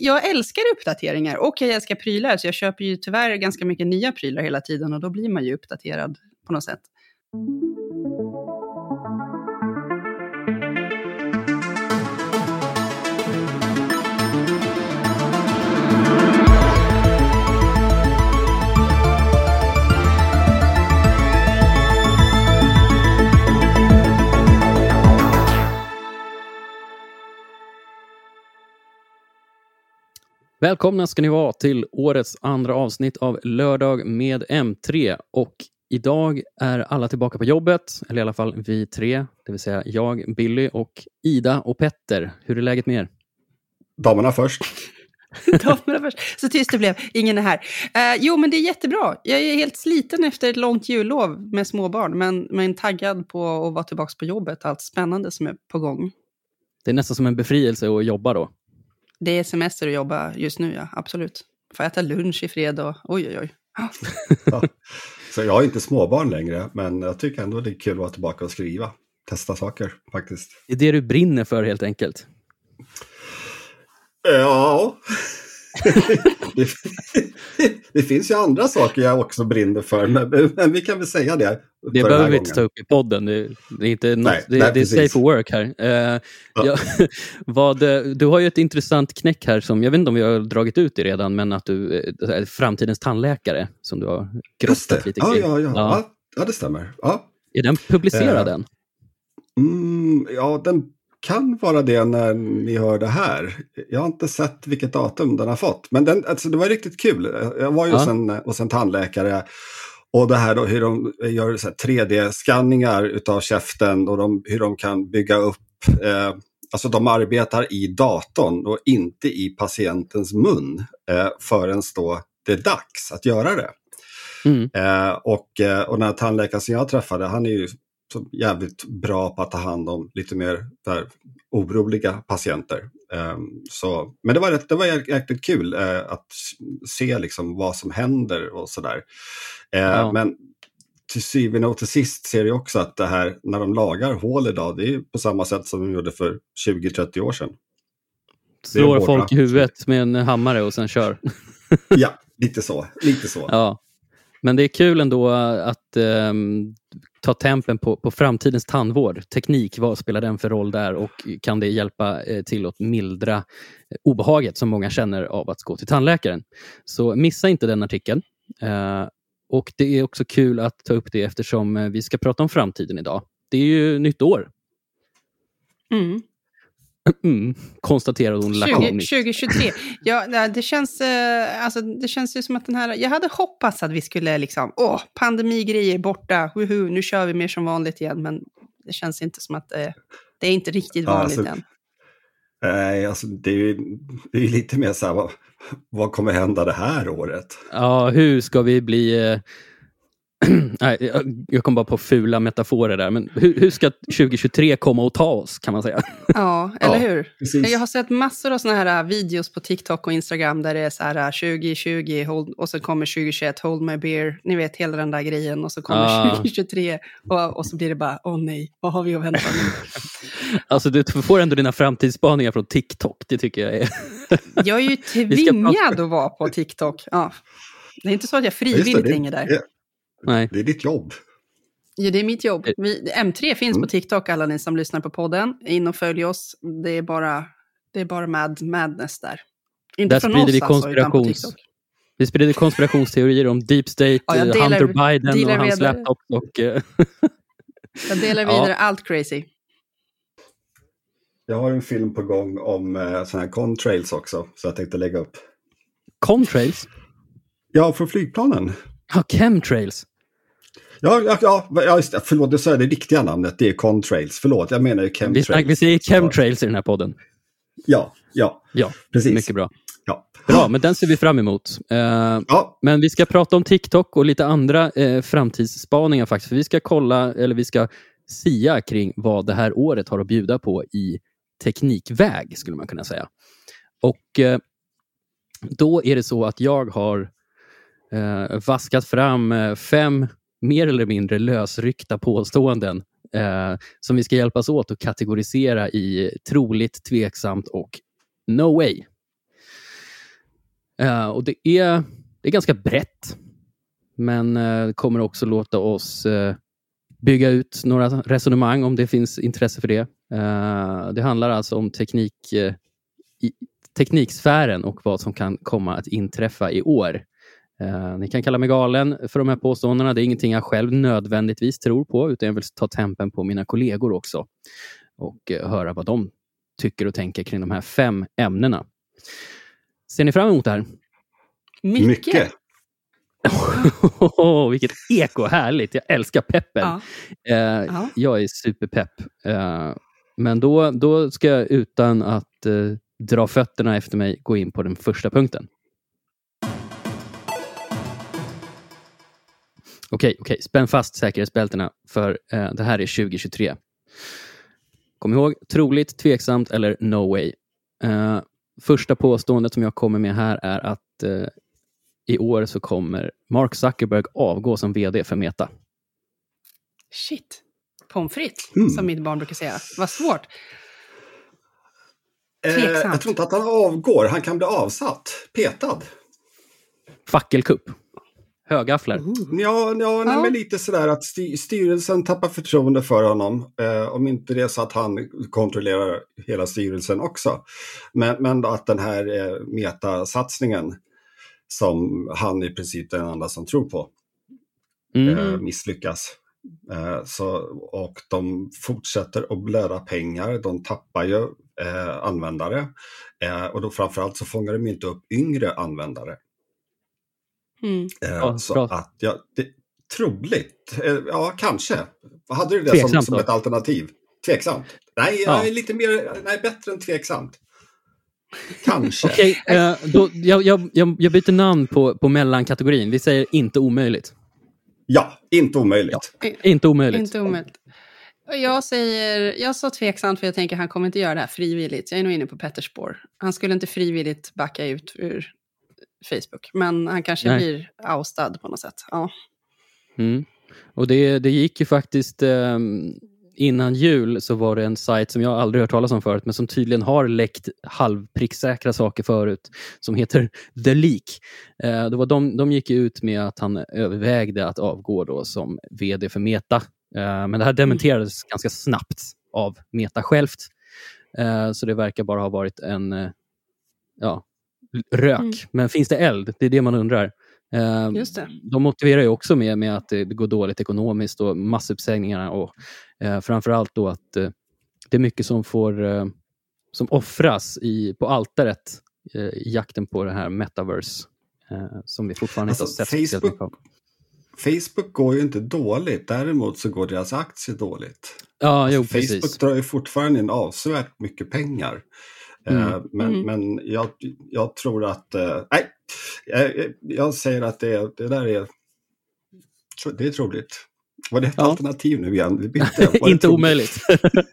jag älskar uppdateringar och jag älskar prylar, så jag köper ju tyvärr ganska mycket nya prylar hela tiden och då blir man ju uppdaterad på något sätt. Välkomna ska ni vara till årets andra avsnitt av Lördag med M3. Och idag är alla tillbaka på jobbet, eller i alla fall vi tre, det vill säga jag, Billy och Ida och Petter. Hur är läget med er? Damerna först. Damerna först. Så tyst det blev, ingen är här. Uh, jo, men det är jättebra. Jag är helt sliten efter ett långt jullov med småbarn, men, men taggad på att vara tillbaka på jobbet. Allt spännande som är på gång. Det är nästan som en befrielse att jobba då. Det är semester att jobba just nu, ja. Absolut. Får äta lunch i fred och oj, oj, oj. ja. Så jag har inte småbarn längre, men jag tycker ändå det är kul att vara tillbaka och skriva. Testa saker, faktiskt. Det är det du brinner för, helt enkelt? Ja. Det, det, finns ju andra saker jag också brinner för, men, men vi kan väl säga det. Det behöver vi inte ta upp i podden. Det, det är, inte något, nej, det, nej, det är safe for work här. Uh, ja. Ja, vad, du har ju ett intressant knäck här som, jag vet inte om vi har dragit ut det redan, men att du är framtidens tandläkare som du har grottat lite kring. Ja, ja, ja. ja. det stämmer. Ja. Är den publicerad uh, än? Mm, ja, den kan vara det när ni hör det här. Jag har inte sett vilket datum den har fått. Men den, alltså, det var riktigt kul. Jag var ju ja. sen, hos en tandläkare. Och det här då, hur de gör 3D-skanningar av käften och de, hur de kan bygga upp eh, Alltså de arbetar i datorn och inte i patientens mun eh, förrän då det är dags att göra det. Mm. Eh, och, eh, och den här tandläkaren som jag träffade, han är ju så jävligt bra på att ta hand om lite mer där, oroliga patienter. Um, så, men det var, rätt, det var jäkligt kul uh, att se liksom vad som händer och sådär. Uh, ja. Men till syvende och till sist ser jag också att det här när de lagar hål idag, det är på samma sätt som de gjorde för 20-30 år sedan. Slår folk i huvudet med en hammare och sen kör. ja, lite så. Lite så. Ja. Men det är kul ändå att um, ta tempen på, på framtidens tandvård. Teknik, vad spelar den för roll där och kan det hjälpa eh, till att mildra eh, obehaget som många känner av att gå till tandläkaren? Så missa inte den artikeln. Eh, och Det är också kul att ta upp det eftersom eh, vi ska prata om framtiden idag. Det är ju nytt år. Mm. Mm, konstaterade hon lakoniskt. 2023. Ja, det känns, eh, alltså, det känns ju som att den här... Jag hade hoppats att vi skulle liksom... Åh, pandemigrejer borta. Woho, nu kör vi mer som vanligt igen. Men det känns inte som att eh, det är inte riktigt vanligt alltså, än. Nej, alltså, det är ju det är lite mer så här, vad, vad kommer hända det här året? Ja, hur ska vi bli... Eh, Nej, jag kom bara på fula metaforer där. Men hur, hur, ska 2023 komma och ta oss, kan man säga? Ja, eller ja, hur? Precis. Jag har sett massor av såna här äh, videos på TikTok och Instagram där det är så här 2020 äh, hold, och så kommer 2021, hold my beer. Ni vet, hela den där grejen. Och så kommer ah. 2023 och, och så blir det bara, åh oh, nej, vad har vi att vänta nu? alltså, du får ändå dina framtidsspaningar från TikTok. Det tycker jag är... jag är ju tvingad att vara på TikTok. Ja. Det är inte så att jag frivilligt hänger där. Nej. Det är ditt jobb. Ja, det är mitt jobb. Vi, M3 finns mm. på TikTok, alla ni som lyssnar på podden. In och följ oss. Det är bara, det är bara mad, madness där. Inte där från sprider oss vi konspirations... alltså, Vi sprider konspirationsteorier om deep state, ja, delar, Hunter Biden och hans laptop. Och, eh, jag delar vidare ja. allt crazy. Jag har en film på gång om eh, sådana här contrails också, så jag tänkte lägga upp. Contrails? Ja, från flygplanen. Ja, chemtrails. Ja, ja, ja just det. förlåt, du sa det riktiga namnet. Det är contrails. Förlåt, jag menar ju chemtrails. Vi, vi säger chemtrails i den här podden. Ja, ja. Ja, precis. Mycket bra. Ja. Bra, men den ser vi fram emot. Uh, ja. Men vi ska prata om TikTok och lite andra uh, framtidsspaningar faktiskt. För vi ska kolla, eller vi ska sia kring vad det här året har att bjuda på i teknikväg, skulle man kunna säga. Och uh, då är det så att jag har eh, vaskat fram eh, fem mer eller mindre lösryckta påståenden eh, som vi ska hjälpas åt att kategorisera i troligt, tveksamt och no way. Eh, och det är, det är ganska brett, men eh, kommer också låta oss eh, bygga ut några resonemang om det finns intresse för det. Eh, det handlar alltså om teknik, eh, i, tekniksfären och vad som kan komma att inträffa i år. Eh, ni kan kalla mig galen för de här påståendena. Det är ingenting jag själv nödvändigtvis tror på, utan jag vill ta tempen på mina kollegor också och eh, höra vad de tycker och tänker kring de här fem ämnena. Ser ni fram emot det här? Mycket. Mycket. oh, vilket eko, härligt! Jag älskar peppen. Ja. Eh, ja. Jag är superpepp. Eh, men då, då ska jag utan att eh, dra fötterna efter mig gå in på den första punkten. Okej, okej. Spänn fast säkerhetsbältena för eh, det här är 2023. Kom ihåg, troligt, tveksamt eller no way. Eh, första påståendet som jag kommer med här är att eh, i år så kommer Mark Zuckerberg avgå som VD för Meta. Shit. Pommes frites, mm. som mitt barn brukar säga. Vad svårt. Eh, jag tror inte att han avgår. Han kan bli avsatt. Petad. Fackelkupp. Högafflar. Ja, ja, nej, men lite sådär att styrelsen tappar förtroende för honom. Eh, om inte det är så att han kontrollerar hela styrelsen också. Men, men att den här eh, metasatsningen som han i princip är den enda som tror på mm. eh, misslyckas. Eh, så, och de fortsätter att blöda pengar, de tappar ju eh, användare. Eh, och då framförallt så fångar de inte upp yngre användare. Mm. Eh, ja, så bra. att, ja, det, troligt, eh, ja kanske. Hade du det som, som ett alternativ? Tveksamt? Nej, ja. jag är lite mer, nej, bättre än tveksamt. Kanske. Okej, okay, eh, jag, jag, jag, jag byter namn på, på mellankategorin. Vi säger inte omöjligt. Ja, inte omöjligt. Ja, inte omöjligt. Inte omöjligt. Jag säger, jag sa tveksamt för jag tänker han kommer inte göra det här frivilligt. Jag är nog inne på Petters spår. Han skulle inte frivilligt backa ut ur Facebook. Men han kanske Nej. blir oustad på något sätt. Ja. Mm. Och det, det gick ju faktiskt eh, innan jul så var det en sajt som jag aldrig hört talas om förut men som tydligen har läckt halvpricksäkra saker förut som heter The Leak. Eh, det var de, de gick ut med att han övervägde att avgå då som VD för Meta. Eh, men det här dementerades mm. ganska snabbt av Meta självt. Eh, så det verkar bara ha varit en eh, ja, rök. Mm. Men finns det eld? Det är det man undrar. Eh, Just det. De motiverar ju också med, med att det går dåligt ekonomiskt och massuppsägningarna och eh, framförallt då att eh, det är mycket som får eh, som offras i, på altaret eh, i jakten på det här metaverse eh, som vi fortfarande alltså, inte har sett Facebook, Facebook går ju inte dåligt, däremot så går deras aktier dåligt. Ja, alltså, jo, Facebook precis. drar ju fortfarande in avsevärt mycket pengar. Mm. Eh, men, mm. men jag, jag tror att, eh, nej, jag, jag säger att det, det där är, det är troligt. Var det ett ja. alternativ nu igen? inte, omöjligt.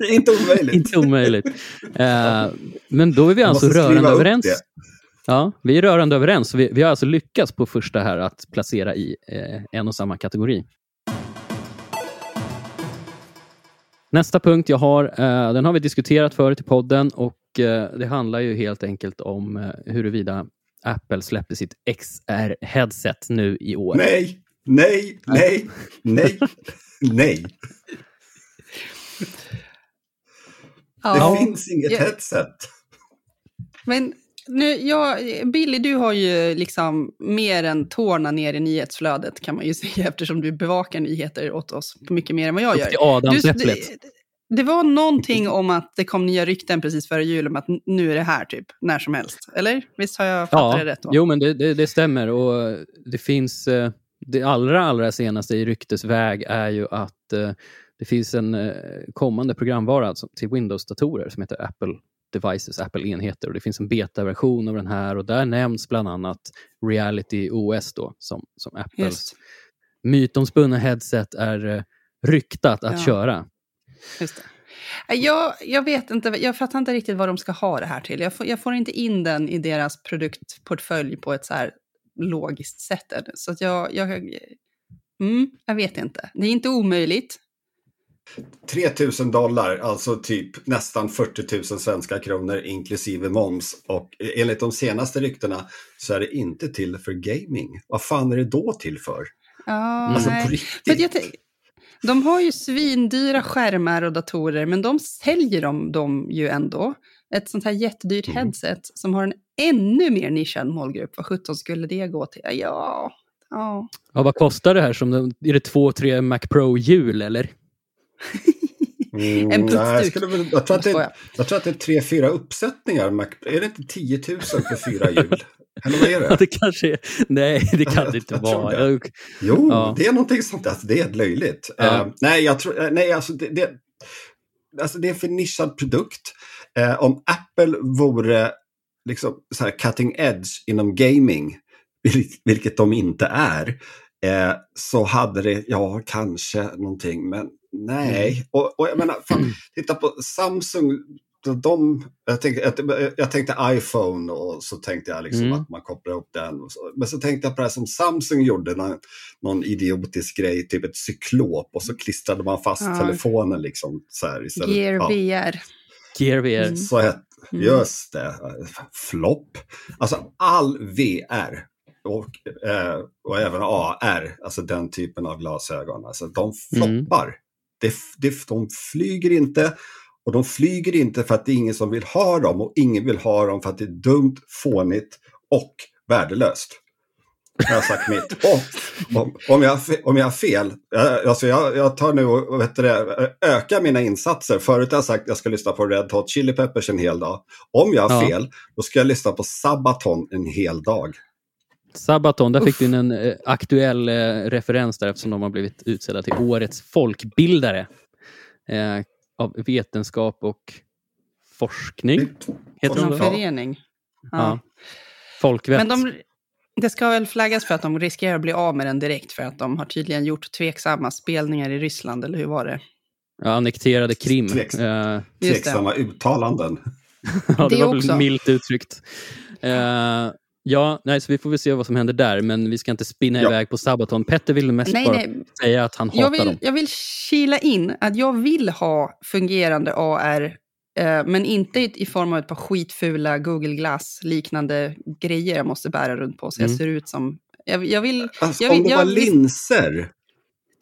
inte omöjligt. inte omöjligt. Uh, men då är vi alltså rörande överens. Det. Ja, vi är rörande överens. Vi, vi har alltså lyckats på första här att placera i eh, en och samma kategori. Nästa punkt jag har, eh, den har vi diskuterat förut i podden och Eh, det handlar ju helt enkelt om eh, huruvida Apple släpper sitt XR-headset nu i år. Nej, nej, nej, nej, nej. Ja. Det finns inget ja. headset. Men nu, ja, Billy, du har ju liksom mer än tårna ner i nyhetsflödet kan man ju säga eftersom du bevakar nyheter åt oss på mycket mer än vad jag gör. Upp till Adamsäpplet. Det var någonting om att det kom nya rykten precis före jul om att nu är det här typ, när som helst. Eller? Visst har jag fattat ja, det rätt? Då? Jo, men det, det, det, stämmer. Och det finns... Eh, det allra, allra senaste i ryktesväg är ju att eh, det finns en eh, kommande programvara till Windows-datorer som heter Apple Devices, Apple-enheter. Och Det finns en beta-version av den här och där nämns bland annat Reality OS då, som, som Apples mytomspunna headset är ryktat att ja. köra. Just det. Jag, jag vet inte, jag fattar inte riktigt vad de ska ha det här till. Jag får, jag får inte in den i deras produktportfölj på ett så här logiskt sätt. Så att jag, jag, mm, jag vet inte. Det är inte omöjligt. 3000 dollar, alltså typ nästan 40 000 svenska kronor inklusive moms. Och enligt de senaste ryktena så är det inte till för gaming. Vad fan är det då till för? Ja, alltså nej. på riktigt. De har ju svindyra skärmar och datorer, men de säljer dem, dem ju ändå. Ett sånt här jättedyrt mm. headset som har en ännu mer nischad målgrupp. Vad sjutton skulle det gå till? Ja, ja. ja vad kostar det här? Som är det två, tre Mac Pro-hjul eller? Mm, en jag, väl, jag, tror att det, jag tror att det är tre, fyra uppsättningar. Mac, är det inte 10 000 för fyra hjul? Eller vad är det? Det kanske är, nej, det kan det inte vara. Det. Jo, ja. det är någonting sånt. Alltså, det är löjligt. Ja. Uh, nej, jag tror, nej, alltså det, det, alltså det är en för nischad produkt. Uh, om Apple vore liksom så här cutting edge inom gaming, vilket de inte är, uh, så hade det, ja, kanske någonting, men nej. Mm. Och, och jag menar, fan, titta på Samsung, de, jag, tänkte, jag, tänkte iPhone och så tänkte jag liksom mm. att man kopplar upp den. Så, men så tänkte jag på det som Samsung gjorde, någon, någon, idiotisk grej, typ ett cyklop och så klistrade man fast ja. telefonen liksom. Så här, istället. Gear ja. VR. Gear VR. Mm. Så het, mm. just det, flopp. Alltså all VR och, eh, och även AR, alltså den typen av glasögon, alltså de floppar. Mm. Det, det, de flyger inte och de flyger inte för att det är ingen som vill ha dem och ingen vill ha dem för att det är dumt, fånigt och värdelöst. Jag har sagt mitt. Och, om, om, jag, om jag har fel, alltså jag, jag tar nu och vet det, ökar mina insatser. Förut har jag sagt att jag ska lyssna på Red Hot Chili Peppers en hel dag. Om jag har ja. fel, då ska jag lyssna på Sabaton en hel dag. Sabaton, där fick Uff. du en eh, aktuell eh, referens där eftersom de har blivit utsedda till årets folkbildare. Eh, av vetenskap och forskning. Heter de förening. Ja. ja. Folkvett. Men de, det ska väl flaggas för att de riskerar att bli av med den direkt för att de har tydligen gjort tveksamma spelningar i Ryssland, eller hur var det? Ja, annekterade Krim. Tveks, uh, tveksamma uttalanden. ja, det, det var också. milt uttryckt. Uh, Ja, nej, så vi får väl se vad som händer där, men vi ska inte spinna ja. iväg på Sabaton. Petter vill mest nej, bara nej. säga att han hatar jag vill, dem. Jag vill kila in att jag vill ha fungerande AR, eh, men inte i, i, form av ett par skitfula Google Glass-liknande grejer jag måste bära runt på, så jag mm. ser ut som... Jag, jag vill... Alltså, jag vill, om det var linser?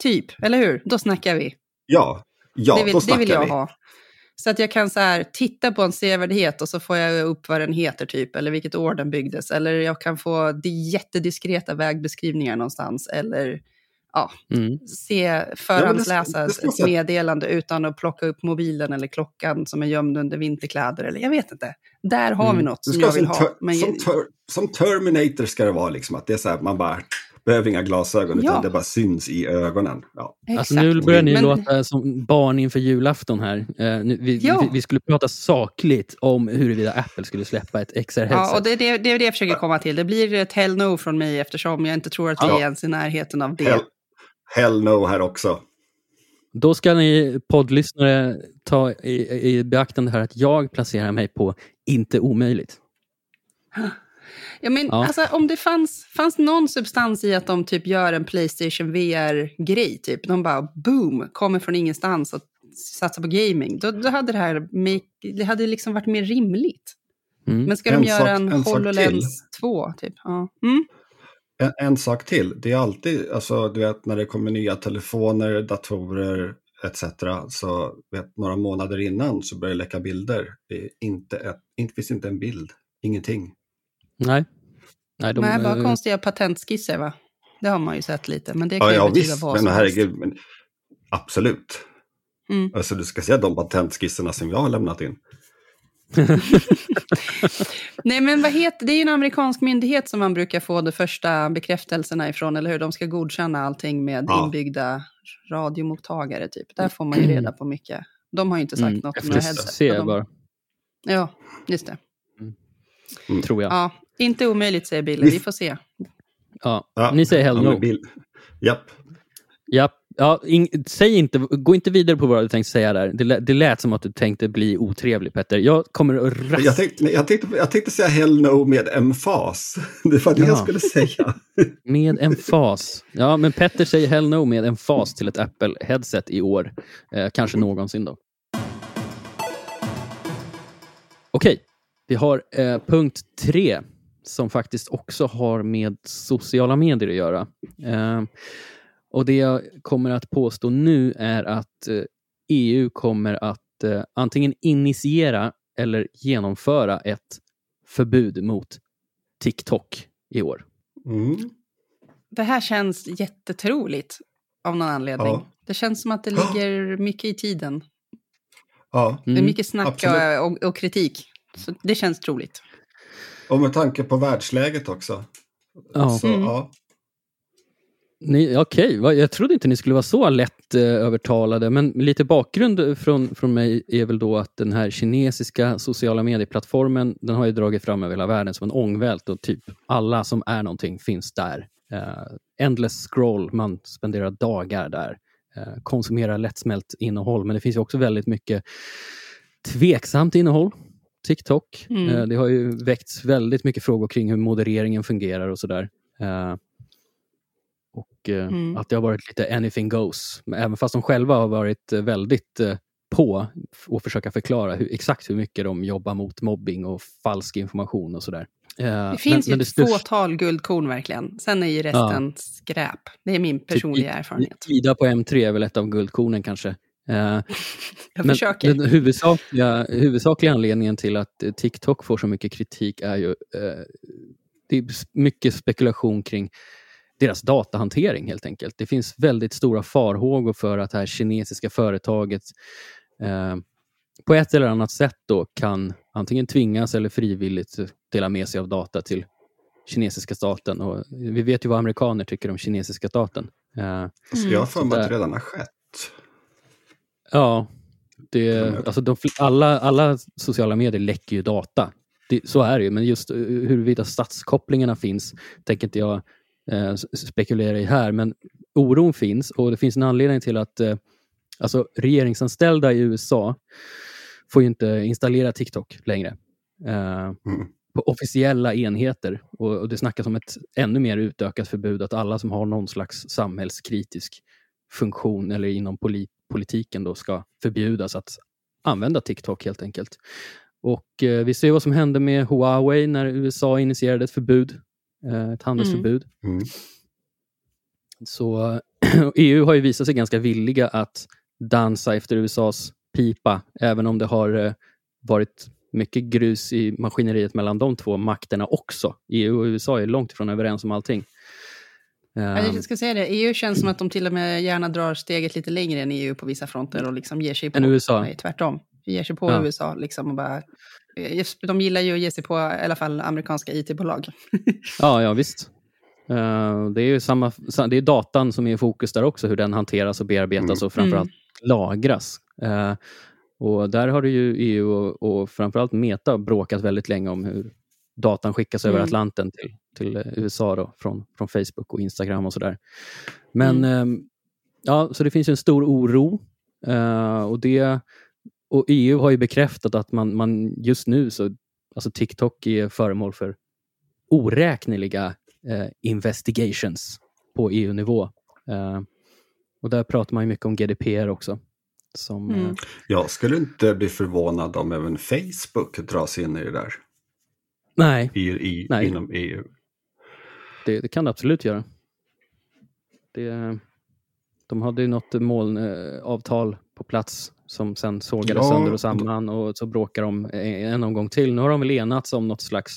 Typ, eller hur? Då snackar vi. Ja, ja det vill, då snackar det vill jag vi. ha. Så att jag kan så här, titta på en sevärdhet och så får jag upp vad den heter typ, eller vilket år den byggdes. Eller jag kan få jättediskreta vägbeskrivningar någonstans. Eller ja, mm. se, förhandsläsa ja, ett meddelande utan att plocka upp mobilen eller klockan som är gömd under vinterkläder. Eller jag vet inte. Där har mm. vi något som jag vill ha. Men... Som, ter som Terminator ska det vara, liksom, att det är så här, man bara behöver inga glasögon ja. utan det bara syns i ögonen. Ja. Alltså, nu börjar ni Men... låta som barn inför julafton här. Uh, nu, vi, ja. vi, vi, skulle prata sakligt om huruvida Apple skulle släppa ett XR-headset. Ja, och det, det, det är det jag försöker komma till. Det blir ett hell no från mig eftersom jag inte tror att vi ja. är ens i närheten av det. Hell, hell no här också. Då ska ni poddlyssnare ta i, i beaktande här att jag placerar mig på inte omöjligt. Ja, men, ja. Alltså, om det fanns, fanns någon substans i att de typ gör en Playstation VR-grej, typ. de bara boom, kommer från ingenstans och satsar på gaming, då, då hade det här make, det hade liksom varit mer rimligt. Mm. Men ska en de göra sak, en, en HoloLens 2, typ? Ja. Mm. En, en, sak till, det är alltid, alltså du vet när det kommer nya telefoner, datorer etc. Så vet, några månader innan så börjar det läcka bilder. Det är inte ett, inte, finns inte en bild, ingenting. Nej. Nej, de, Nej bara äh, konstiga patentskisser va? Det har man ju sett lite, men det kan ja, ju ja, betyda visst, vad som men, herregud, men, Absolut. Mm. Alltså du ska se de patentskisserna som jag har lämnat in. Nej men vad heter, det är ju en amerikansk myndighet som man brukar få de första bekräftelserna ifrån, eller hur? De ska godkänna allting med ja. inbyggda radiomottagare typ. Där får man ju reda på mycket. De har ju inte sagt mm. något om några headset. De... bara. Ja, just det. Mm. Tror jag. Ja, inte omöjligt säger Bill. Vi får se. Ja, ja ni säger hell no. Bill. Japp. Japp, Ja, in, säg inte, gå inte vidare på vad du tänkte säga där. Det, det lät som att du tänkte bli otrevlig Petter. Jag kommer att rasta. Jag tänkte, jag, tänkte, jag tänkte säga hell no med emfas. Det var det ja. jag skulle säga. Med emfas. Ja, men Petter säger hell no med emfas till ett Apple-headset i år. Eh, kanske någonsin då. Okej, vi har eh, punkt tre som faktiskt också har med sociala medier att göra. Eh, och Det jag kommer att påstå nu är att EU eh, e kommer att eh, antingen initiera eller genomföra ett förbud mot TikTok i år. Mm. Det här känns jättetroligt av någon anledning. Ja. Det känns som att det ligger mycket i tiden. Ja. Mm. Det är mm. mycket snack och, och, kritik. Så det känns troligt. Och med tanke på världsläget också. Ja. Så, mm. ja. Okej, okay. jag trodde inte ni skulle vara så lätt eh, övertalade, men lite bakgrund från, från mig är väl då att den här kinesiska sociala medieplattformen, den har ju dragit fram över hela världen som en ångvält och typ alla som är någonting finns där. Uh, endless scroll, man spenderar dagar där. Uh, konsumerar lättsmält innehåll, men det finns ju också väldigt mycket tveksamt innehåll. TikTok. Mm. Uh, det har ju väckts väldigt mycket frågor kring hur modereringen fungerar och sådär. Uh, och eh, mm. att det har varit lite anything goes. Även fast de själva har varit eh, väldigt eh, på och försöka förklara hur, exakt hur mycket de jobbar mot mobbing och falsk information och sådär. Det finns men, ju ett störst... fåtal guldkorn verkligen. Sen är ju resten ja. skräp. Det är min typ personliga typ, erfarenhet. Ida på M3 är väl ett av guldkornen kanske. Jag men försöker. Den huvudsakliga, huvudsakliga anledningen till att TikTok får så mycket kritik är ju eh, det är mycket spekulation kring deras datahantering helt enkelt. Det finns väldigt stora farhågor för att det här kinesiska företaget eh, på ett eller annat sätt då kan antingen tvingas eller frivilligt dela med sig av data till kinesiska staten. Och vi vet ju vad amerikaner tycker om kinesiska staten. Eh, Så jag har för mig att det redan har skett. Ja, det, alltså de, alla, alla sociala medier läcker ju data. Det, så är det ju, men just eh, huruvida statskopplingarna finns tänker inte jag eh, spekulera i här, men oron finns och det finns en anledning till att eh, alltså, regeringsanställda i USA får ju inte installera TikTok längre. Eh, mm. På officiella enheter. Och, och, det snackas om ett ännu mer utökat förbud att alla som har någon slags samhällskritisk funktion eller inom polit politiken då ska förbjudas att använda TikTok helt enkelt. Och eh, Vi ser vad som hände med Huawei när USA initierade ett förbud Eh, ett handelsförbud. Mm. Mm. Så EU har ju visat sig ganska villiga att dansa efter USAs pipa, även om det har eh, varit mycket grus i maskineriet mellan de två makterna också. EU och USA är långt ifrån överens om allting. Jag ehm. ska säga det, EU känns som att de till och med gärna drar steget lite längre än EU på vissa fronter och liksom ger sig på... Än USA? Nej, tvärtom. Ger sig på ja. USA liksom och bara Eh, de gillar ju att ge sig på i alla fall amerikanska IT-bolag. ja, ja visst. Uh, det är ju samma, det är datan som är i fokus där också, hur den hanteras och bearbetas mm. och framförallt mm. lagras. Uh, och där har det ju EU och, och framförallt Meta bråkat väldigt länge om hur datan skickas mm. över Atlanten till, till USA då, från, från Facebook och Instagram och sådär. Men uh, ja, så det finns en stor oro och det och EU har ju bekräftat att man, man just nu så, alltså TikTok är föremål för oräkneliga eh, investigations på EU-nivå. Eh, och där pratar man ju mycket om GDPR också. Som, mm. eh, Jag skulle inte bli förvånad om även Facebook dras in i det där. Nej. I, i, Nej. Inom EU. Det, det, kan det absolut göra. Det, de hade ju något molnavtal på plats som sen sågades ja, sönder och samman och så bråkar de en omgång till. Nu har de väl enats om något slags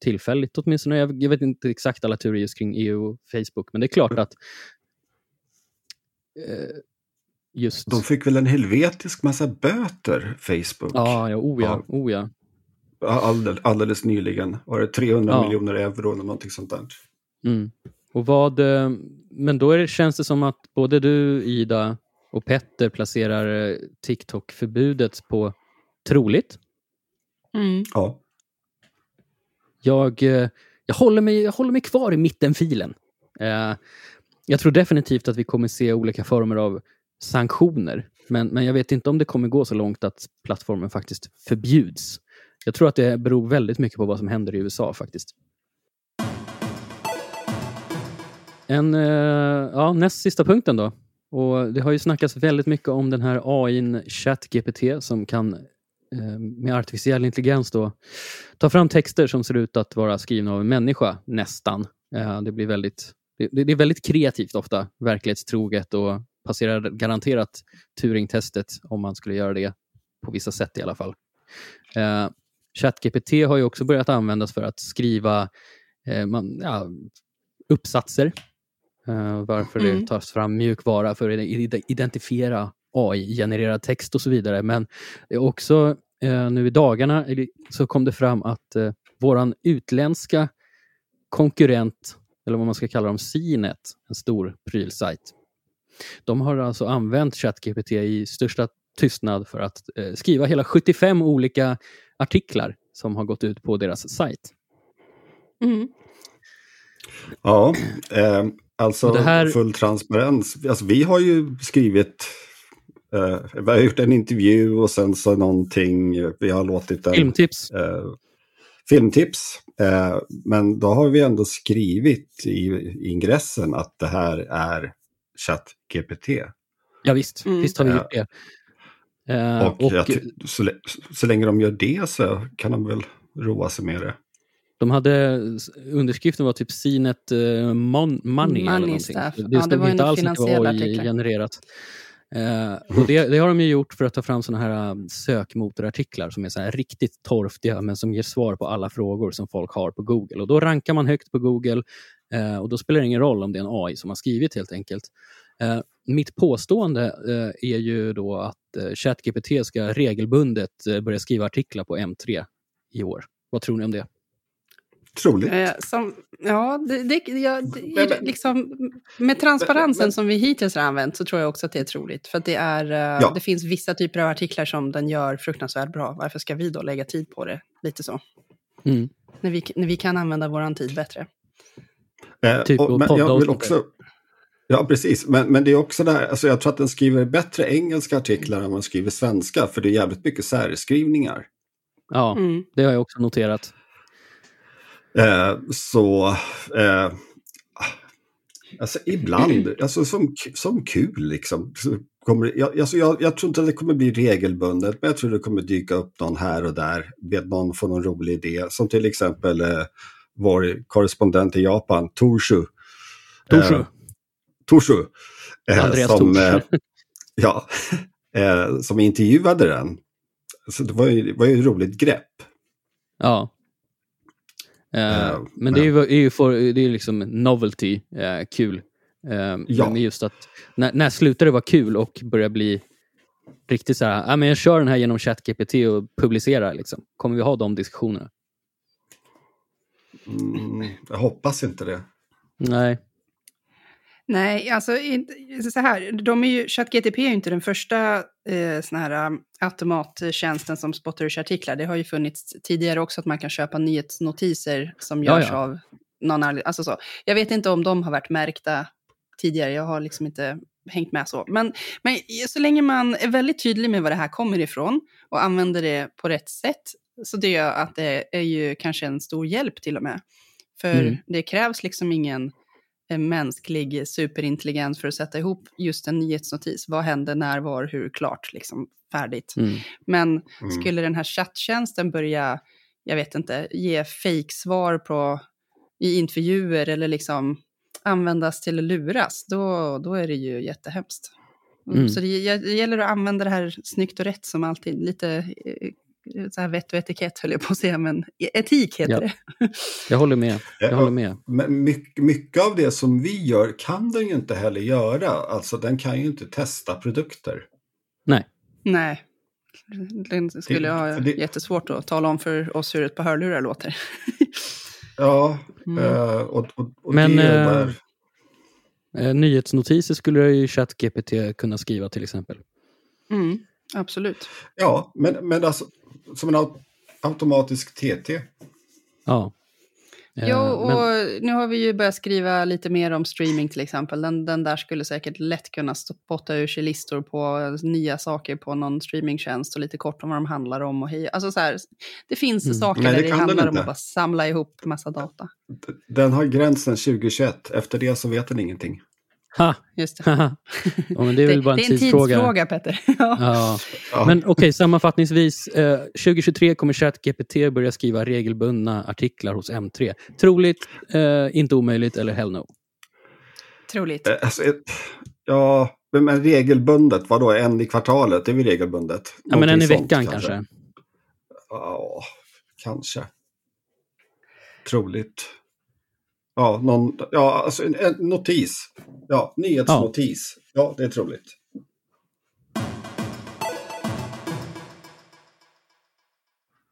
tillfälligt åtminstone. Jag, jag vet inte exakt alla turer just kring EU och Facebook, men det är klart att eh, just... De fick väl en helvetisk massa böter, Facebook? Ja, ja, oh ja. Oh ja. Alldeles, alldeles nyligen var det 300 ja. miljoner euro eller någonting sånt där. Mm. Och vad, eh, men då är det, känns det som att både du, Ida, och Petter placerar eh, TikTok-förbudet på troligt. Mm. Ja. Jag, eh, jag, håller mig, jag håller mig kvar i mittenfilen. Jag tror definitivt att vi kommer se olika former av sanktioner. Men, men jag vet inte om det kommer gå så långt att plattformen faktiskt förbjuds. Jag tror att det beror väldigt mycket på vad som händer i USA faktiskt. En, eh, ja, näst sista punkten då. Och Det har ju snackats väldigt mycket om den här AI ChatGPT som kan eh, med artificiell intelligens då ta fram texter som ser ut att vara skrivna av en människa, nästan. Eh, det blir väldigt det, är väldigt kreativt ofta, verklighetstroget och passerar garanterat Turing-testet om man skulle göra det på vissa sätt i alla fall. ChatGPT har ju också börjat användas för att skriva man, ja, uppsatser. Eh, varför mm. det tas fram mjukvara för att identifiera AI-genererad text och så vidare. Men det är också eh, nu i dagarna så kom det fram att eh, våran utländska konkurrent eller vad man ska kalla dem, Cnet, en stor prylsajt. De har alltså använt ChatGPT i största tystnad för att eh, skriva hela 75 olika artiklar som har gått ut på deras sajt. Mm. Ja, eh, alltså här... full transparens. Alltså, vi har ju skrivit eh, vi har gjort en intervju och sen så någonting, vi har låtit en... Filmtips. Eh, filmtips. Eh, men då har vi ändå skrivit i, ingressen att det här är ChatGPT. Ja visst, mm. visst har vi gjort det. Eh, och, och jag, så, så länge de gör det så kan de väl roa sig med det. De hade, underskriften var typ Sinet uh, mon, Money. Money eller. Det, ja, det var inte alls att det var genererat. Uh, och det, det, har de ju gjort för att ta fram såna här um, sökmotorartiklar som är så riktigt torftiga men som ger svar på alla frågor som folk har på Google. Och Då rankar man högt på Google uh, och då spelar det ingen roll om det är en AI som har skrivit helt enkelt. Uh, mitt påstående är ju då att ChatGPT ska regelbundet börja skriva artiklar på M3 i år. Vad tror ni om det? Troligt. Eh, som, ja, det, det, ja, det, liksom, med transparensen men, men, som vi hittills har använt så tror jag också att det är troligt. För det, är, eh, ja. det finns vissa typer av artiklar som den gör fruktansvärt bra. Varför ska vi då lägga tid på det? Lite så. Mm. När, vi, när vi kan använda vår tid bättre. Eh, typ och, men jag vill också... Ja, precis. Men, men det är också där, alltså jag tror att den skriver bättre engelska artiklar än man skriver svenska, för det är jävligt mycket särskrivningar. Ja, mm. det har jag också noterat. Eh, så eh, alltså ibland, alltså som, som kul liksom. Så kommer, jag, alltså jag, jag tror inte att det kommer bli regelbundet, men jag tror det kommer dyka upp någon här och där. Vet någon får någon rolig idé, som till exempel eh, vår korrespondent i Japan, Torshu. Torshu. Eh, Torshu. Eh, Andreas som, eh, Ja, eh, som intervjuade den. Så det var ju, var ju ett roligt grepp. Ja. Uh, men det är ju, är ju det är liksom novelty, uh, kul. Uh, ja. Men just att, när, när slutar det vara kul och börjar bli riktigt så här, ah, men jag kör den här genom ChatGPT och publicerar. Liksom. Kommer vi ha de diskussionerna? Mm, jag hoppas inte det. Nej. Nej, alltså så här, de är ju, ChatGTP är ju inte den första eh, sån här um, automattjänsten som spottar ur artiklar. Det har ju funnits tidigare också att man kan köpa nyhetsnotiser som görs ja, ja. av någon. Alltså så. Jag vet inte om de har varit märkta tidigare, jag har liksom inte hängt med så. Men, men så länge man är väldigt tydlig med var det här kommer ifrån och använder det på rätt sätt, så det gör att det är ju kanske en stor hjälp till och med. För mm. det krävs liksom ingen mänsklig superintelligens för att sätta ihop just en nyhetsnotis. Vad händer, när, var, hur, klart, liksom färdigt. Mm. Men mm. skulle den här chatttjänsten börja, jag vet inte, ge fejksvar på i intervjuer eller liksom användas till att luras, då, då är det ju jättehemskt. Mm. Så det, det gäller att använda det här snyggt och rätt som alltid, lite eh, så här vett och etikett höll jag på att säga, men etik heter ja. det. Jag håller med. Jag håller med. Men mycket, mycket av det som vi gör kan den ju inte heller göra. Alltså den kan ju inte testa produkter. Nej. Nej. Den skulle ha det, jättesvårt att tala om för oss hur ett par hörlurar låter. ja, mm. uh, och, och, och, Men, det är där... Uh, nyhetsnotiser skulle ju ChatGPT kunna skriva till exempel. Mm, absolut. Ja, men, men alltså som en automatisk TT. Ja. Jo, och Men... nu har vi ju börjat skriva lite mer om streaming till exempel. Den, den där skulle säkert lätt kunna spotta ur sig listor på nya saker på någon streamingtjänst och lite kort om vad de handlar om. Och hej. Alltså så här, det finns mm. saker Nej, där det, det handlar om att bara samla ihop massa data. Den har gränsen 2021, efter det så vet den ingenting. Ha! Just det. ja, men det är väl bara en, det är en tidsfråga. tidsfråga Petter. ja. ja. Men okej, okay, sammanfattningsvis. Eh, 2023 kommer ChatGPT börja skriva regelbundna artiklar hos M3. Troligt, eh, inte omöjligt eller hell no? Troligt. Eh, alltså, ja, men regelbundet, vadå, en i kvartalet, det är väl regelbundet? Ja, men en i veckan kanske? kanske? Ja, kanske. Troligt. Ja, någon, ja alltså en, en notis. Ja, nyhetsnotis. Ja. ja, det är troligt.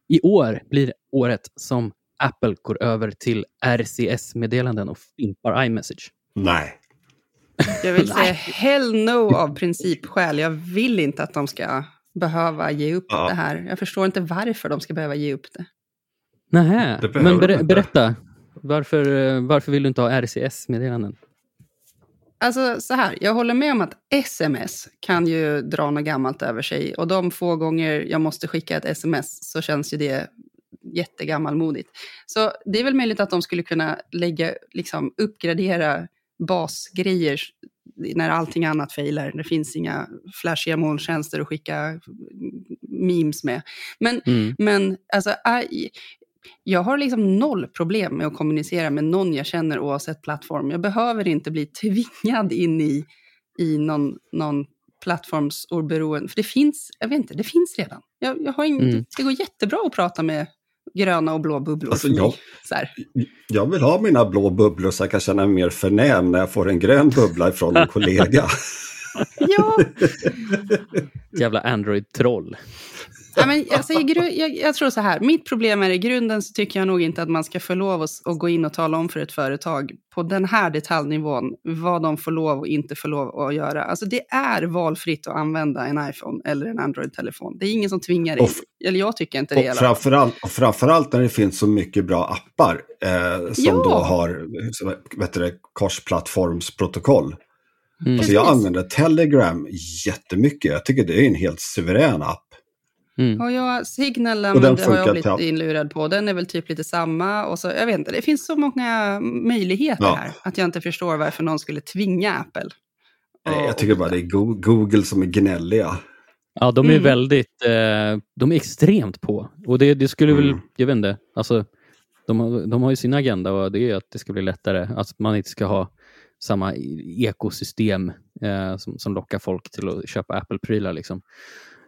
I år blir året som Apple går över till RCS-meddelanden och fimpar iMessage. Nej. Jag vill säga hell no av principskäl. Jag vill inte att de ska behöva ge upp ja. det här. Jag förstår inte varför de ska behöva ge upp det. Nähä, men ber berätta. Varför, eh, varför vill du inte ha RCS-meddelanden? Alltså så här, jag håller med om att sms kan ju dra något gammalt över sig. Och de få gånger jag måste skicka ett sms så känns ju det jättegammalmodigt. Så det är väl möjligt att de skulle kunna lägga, liksom uppgradera basgrejer när allting annat failar. Det finns inga flashiga molntjänster att skicka memes med. Men, mm. men alltså, jag har liksom noll problem med att kommunicera med någon jag känner oavsett plattform. Jag behöver inte bli tvingad in i, i någon, någon plattformsoberoende. För det finns, jag vet inte, det finns redan. Jag, jag har ingen, mm. Det går jättebra att prata med gröna och blå bubblor alltså. Jag, jag vill ha mina blå bubblor så jag kan känna mig mer förnäm när jag får en grön bubbla från en kollega. ja. Jävla Android-troll. Ja, men alltså, jag, jag, tror så här, mitt problem är i grunden så tycker jag nog inte att man ska få lov att, att gå in och tala om för ett företag på den här detaljnivån vad de får lov och inte får lov att göra. Alltså det är valfritt att använda en iPhone eller en Android-telefon. Det är ingen som tvingar dig. Eller jag tycker inte det. Och framförallt, och framförallt när det finns så mycket bra appar eh, som ja. då har vet du, korsplattformsprotokoll. Mm. Alltså jag använder Telegram jättemycket. Jag tycker det är en helt suverän app. Mm. Och jag, Signal och den har jag blivit inlurad på. Den är väl typ lite samma. Och så, jag vet inte, det finns så många möjligheter ja. här. Att jag inte förstår varför någon skulle tvinga Apple. Nej, jag tycker bara det är Google som är gnälliga. Ja, de är mm. väldigt, eh, de är extremt på. Och det, det skulle mm. väl, jag vet inte, alltså, de, har, de har ju sin agenda och det är att det ska bli lättare, att man inte ska ha samma ekosystem eh, som, som lockar folk till att köpa Apple-prylar. Liksom.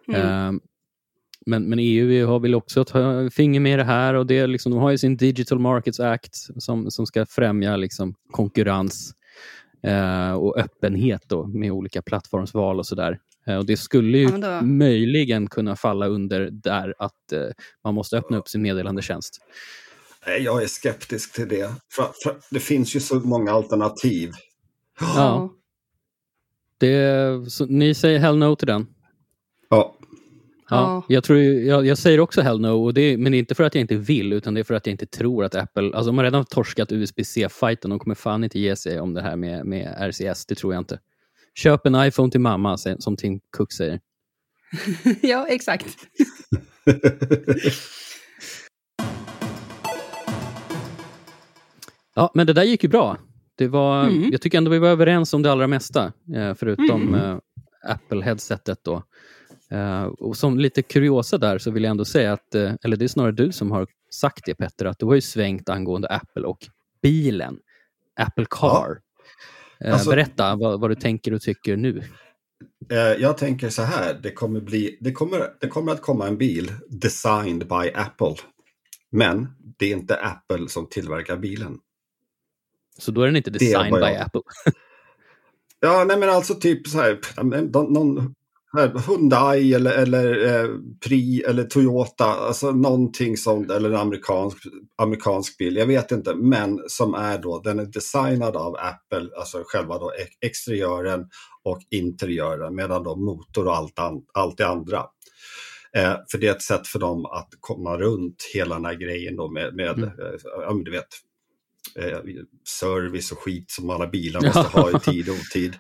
Mm. Eh, men, men EU har väl också ta finger med det här och det liksom, de har ju sin Digital Markets Act som, som ska främja liksom, konkurrens eh, och öppenhet då, med olika plattformsval och sådär. Eh, och det skulle ju ja, möjligen kunna falla under där att eh, man måste öppna upp sin meddelandetjänst. Jag är skeptisk till det. För, för det finns ju så många alternativ. Ja. Det, så, ni säger hell no till den? Ja. Ja, jag, tror, jag, jag, säger också hell no, och det, men inte för att jag inte vill utan det är för att jag inte tror att Apple, alltså de har redan torskat USB-C-fighten, de kommer fan inte ge sig om det här med, med RCS, det tror jag inte. Köp en iPhone till mamma, som Tim Cook säger. ja, exakt. ja, men det där gick ju bra. Det var, mm. Jag tycker ändå vi var överens om det allra mesta, eh, förutom mm. Apple-headsetet. då. Uh, och som lite kuriosa där så vill jag ändå säga att, uh, eller det är snarare du som har sagt det Petter, att du har ju svängt angående Apple och bilen. Apple Car. Ja. Uh, alltså, berätta vad, vad, du tänker och tycker nu. Jag tänker så här, det kommer, bli, det, kommer, det kommer att komma en bil designed by Apple. Men det är inte Apple som tillverkar bilen. Så då är den inte designed by jag... Apple? ja, nej men alltså typ så här, någon Hyundai eller, eller eh, Pri eller Toyota, alltså någonting som, eller en amerikansk, amerikansk bil, jag vet inte, men som är då, den är designad av Apple, alltså själva då exteriören och interiören, medan då motor och allt, an, allt det andra. Eh, för det är ett sätt för dem att komma runt hela den här grejen då med, med mm. eh, ja, du vet, eh, service och skit som alla bilar måste ha i tid och otid.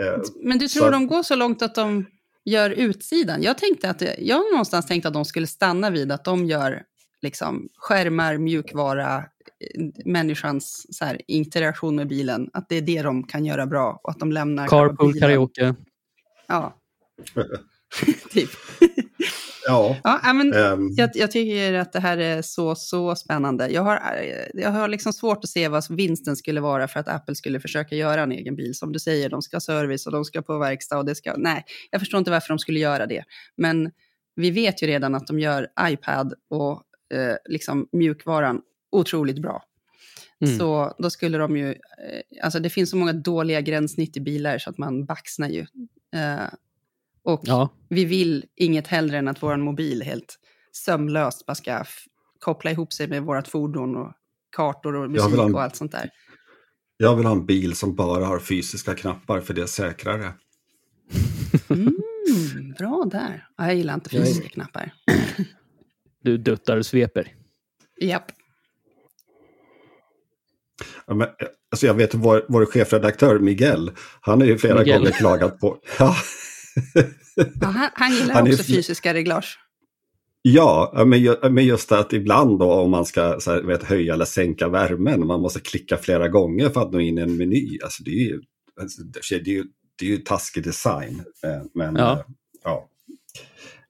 Eh, Men du tror så... de går så långt att de gör utsidan? Jag, tänkte att, jag har någonstans tänkt att de skulle stanna vid att de gör liksom, skärmar, mjukvara, eh, människans så här, interaktion med bilen. Att det är det de kan göra bra och att de lämnar Carpool karaoke. Ja. typ. Ja. ja men um, jag, jag, tycker att det här är så, så spännande. Jag har, jag har liksom svårt att se vad vinsten skulle vara för att Apple skulle försöka göra en egen bil. Som du säger, de ska ha service och de ska på verkstad och det ska... Nej, jag förstår inte varför de skulle göra det. Men vi vet ju redan att de gör iPad och eh, liksom mjukvaran otroligt bra. Mm. Så då skulle de ju, eh, alltså det finns så många dåliga gränssnitt i bilar så att man baxnar ju. Eh, och ja. vi vill inget hellre än att vår mobil helt sömlöst bara ska koppla ihop sig med vårt fordon och kartor och musik en, och allt sånt där. Jag vill ha en bil som bara har fysiska knappar för det är säkrare. Mm, bra där. Jag gillar inte fysiska knappar. Du duttar och sveper. Japp. Ja, men, alltså jag vet vår, vår chefredaktör Miguel, han har ju flera Miguel. gånger klagat på... Ja, ja, han, han, gillar han också är... fysiska reglage. Ja, men just att ibland då om man ska så här, vet, höja eller sänka värmen, man måste klicka flera gånger för att nå in i en meny. Alltså det är ju, alltså, det är ju, det är ju taskig design. Eh, men ja. Eh, ja.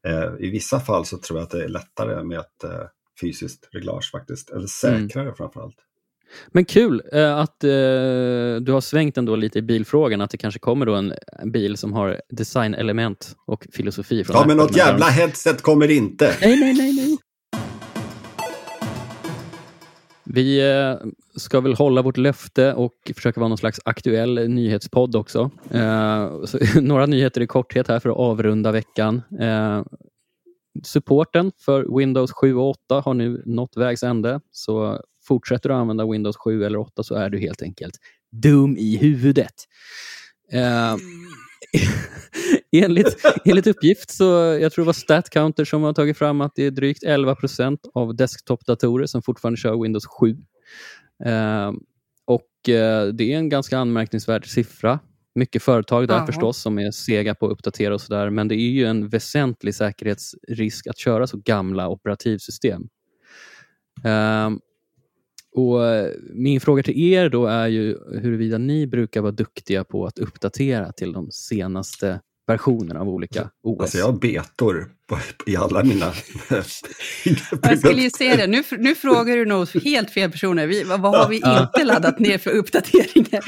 Eh, I vissa fall så tror jag att det är lättare med ett fysiskt reglage faktiskt, eller säkrare mm. framförallt. Men kul eh, att eh, du har svängt ändå lite i bilfrågan, att det kanske kommer då en, en bil som har designelement och filosofi. Från ja, men något jävla headset kommer inte. Nej, nej, nej, nej. Vi eh, ska väl hålla vårt löfte och försöka vara någon slags aktuell nyhetspodd också. Eh, några nyheter i korthet här för att avrunda veckan. Supporten för Windows 7 och 8 har nu nått vägs ände, så fortsätter du använda Windows 7 eller 8 så är du helt enkelt dum i huvudet. Uh, enligt, enligt uppgift så, jag tror det var StatCounter som har tagit fram att det är drygt 11% av desktopdatorer som fortfarande kör Windows 7. Uh, ehm, och uh, det är en ganska anmärkningsvärd siffra. Mycket företag där Aha. förstås som är sega på att uppdatera och sådär, men det är ju en väsentlig säkerhetsrisk att köra så gamla operativsystem. Um, och eh, Min fråga till er då är ju huruvida ni brukar vara duktiga på att uppdatera till de senaste versionerna av olika OS. Alltså jag har betor i alla mina... jag skulle ju se det. Nu, nu frågar du nog helt fel personer. Vi, vad, vad har vi inte laddat ner för uppdateringar?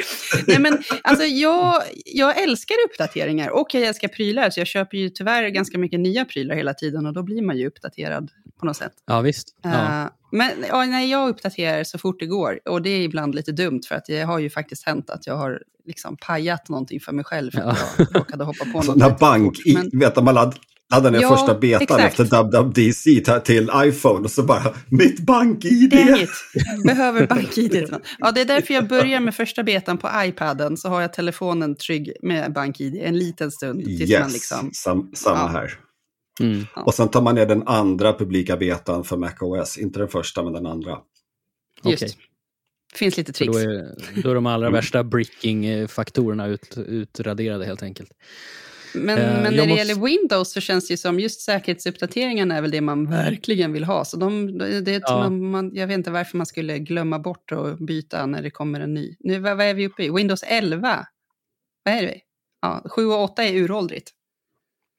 Nej, men, alltså, jag, jag älskar uppdateringar och jag älskar prylar. Så jag köper ju tyvärr ganska mycket nya prylar hela tiden och då blir man ju uppdaterad på något sätt. Ja, visst. Ja. Uh, men ja, nej, jag uppdaterar så fort det går. Och det är ibland lite dumt för att det har ju faktiskt hänt att jag har liksom pajat någonting för mig själv för att ja. jag råkade hoppa på något. När bank, men... vet man ladd, laddade ner ja, första betan exakt. efter WWDC till iPhone och så bara mitt bank-id. Behöver bank-id. Ja, det är därför jag börjar med första betan på iPaden så har jag telefonen trygg med bank-id en liten stund. Tills yes, man liksom, sam, samma ja. här. Mm. Och sen tar man ner den andra publika betan för MacOS, inte den första men den andra. Just. Okay. finns lite tricks. Då är, då är de allra mm. värsta bricking-faktorerna ut, utraderade helt enkelt. Men, uh, men när det måste... gäller Windows så känns det ju som just säkerhetsuppdateringarna är väl det man verkligen vill ha. Så de, det, ja. man, man, jag vet inte varför man skulle glömma bort att byta när det kommer en ny. Nu, vad, vad är vi uppe i? Windows 11? Vad är det? Ja, 7 och 8 är uråldrigt.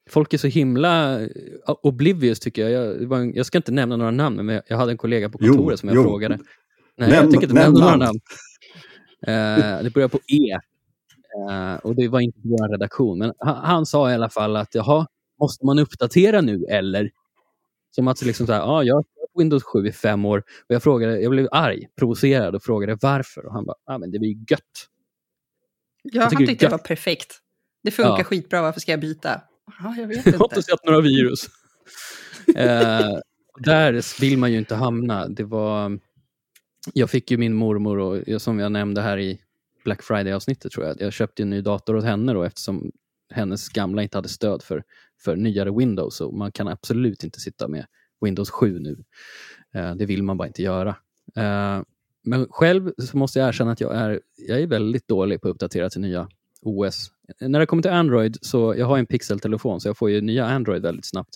Folk är så himla eh, oblivious tycker jag. Jag, en, jag ska inte nämna några namn, men jag hade en kollega på kontoret jo, som jag jo. frågade. Nej, Näm, jag tänker inte nämna några namn. Uh, det börjar på E. Uh, och det var inte vår redaktion. Men han, han, sa i alla fall att jaha, måste man uppdatera nu eller? Som att liksom så här, ja, jag har Windows 7 i fem år och jag frågade, jag blev arg, provocerad och frågade varför. Och han bara, ah, men det var ju gött. Ja, han tyckte det var perfekt. Det funkar ja. skitbra, varför ska jag byta? Ja, jag vet inte. Jag har inte sett några virus. eh, där vill man ju inte hamna. Det var, jag fick ju min mormor, och, som jag nämnde här i Black Friday-avsnittet, tror jag. Jag köpte en ny dator åt henne då, eftersom hennes gamla inte hade stöd för, för nyare Windows. Och man kan absolut inte sitta med Windows 7 nu. Eh, det vill man bara inte göra. Eh, men själv så måste jag erkänna att jag är, jag är väldigt dålig på att uppdatera till nya OS. När det kommer till Android, så jag har en Pixel-telefon så jag får ju nya Android väldigt snabbt.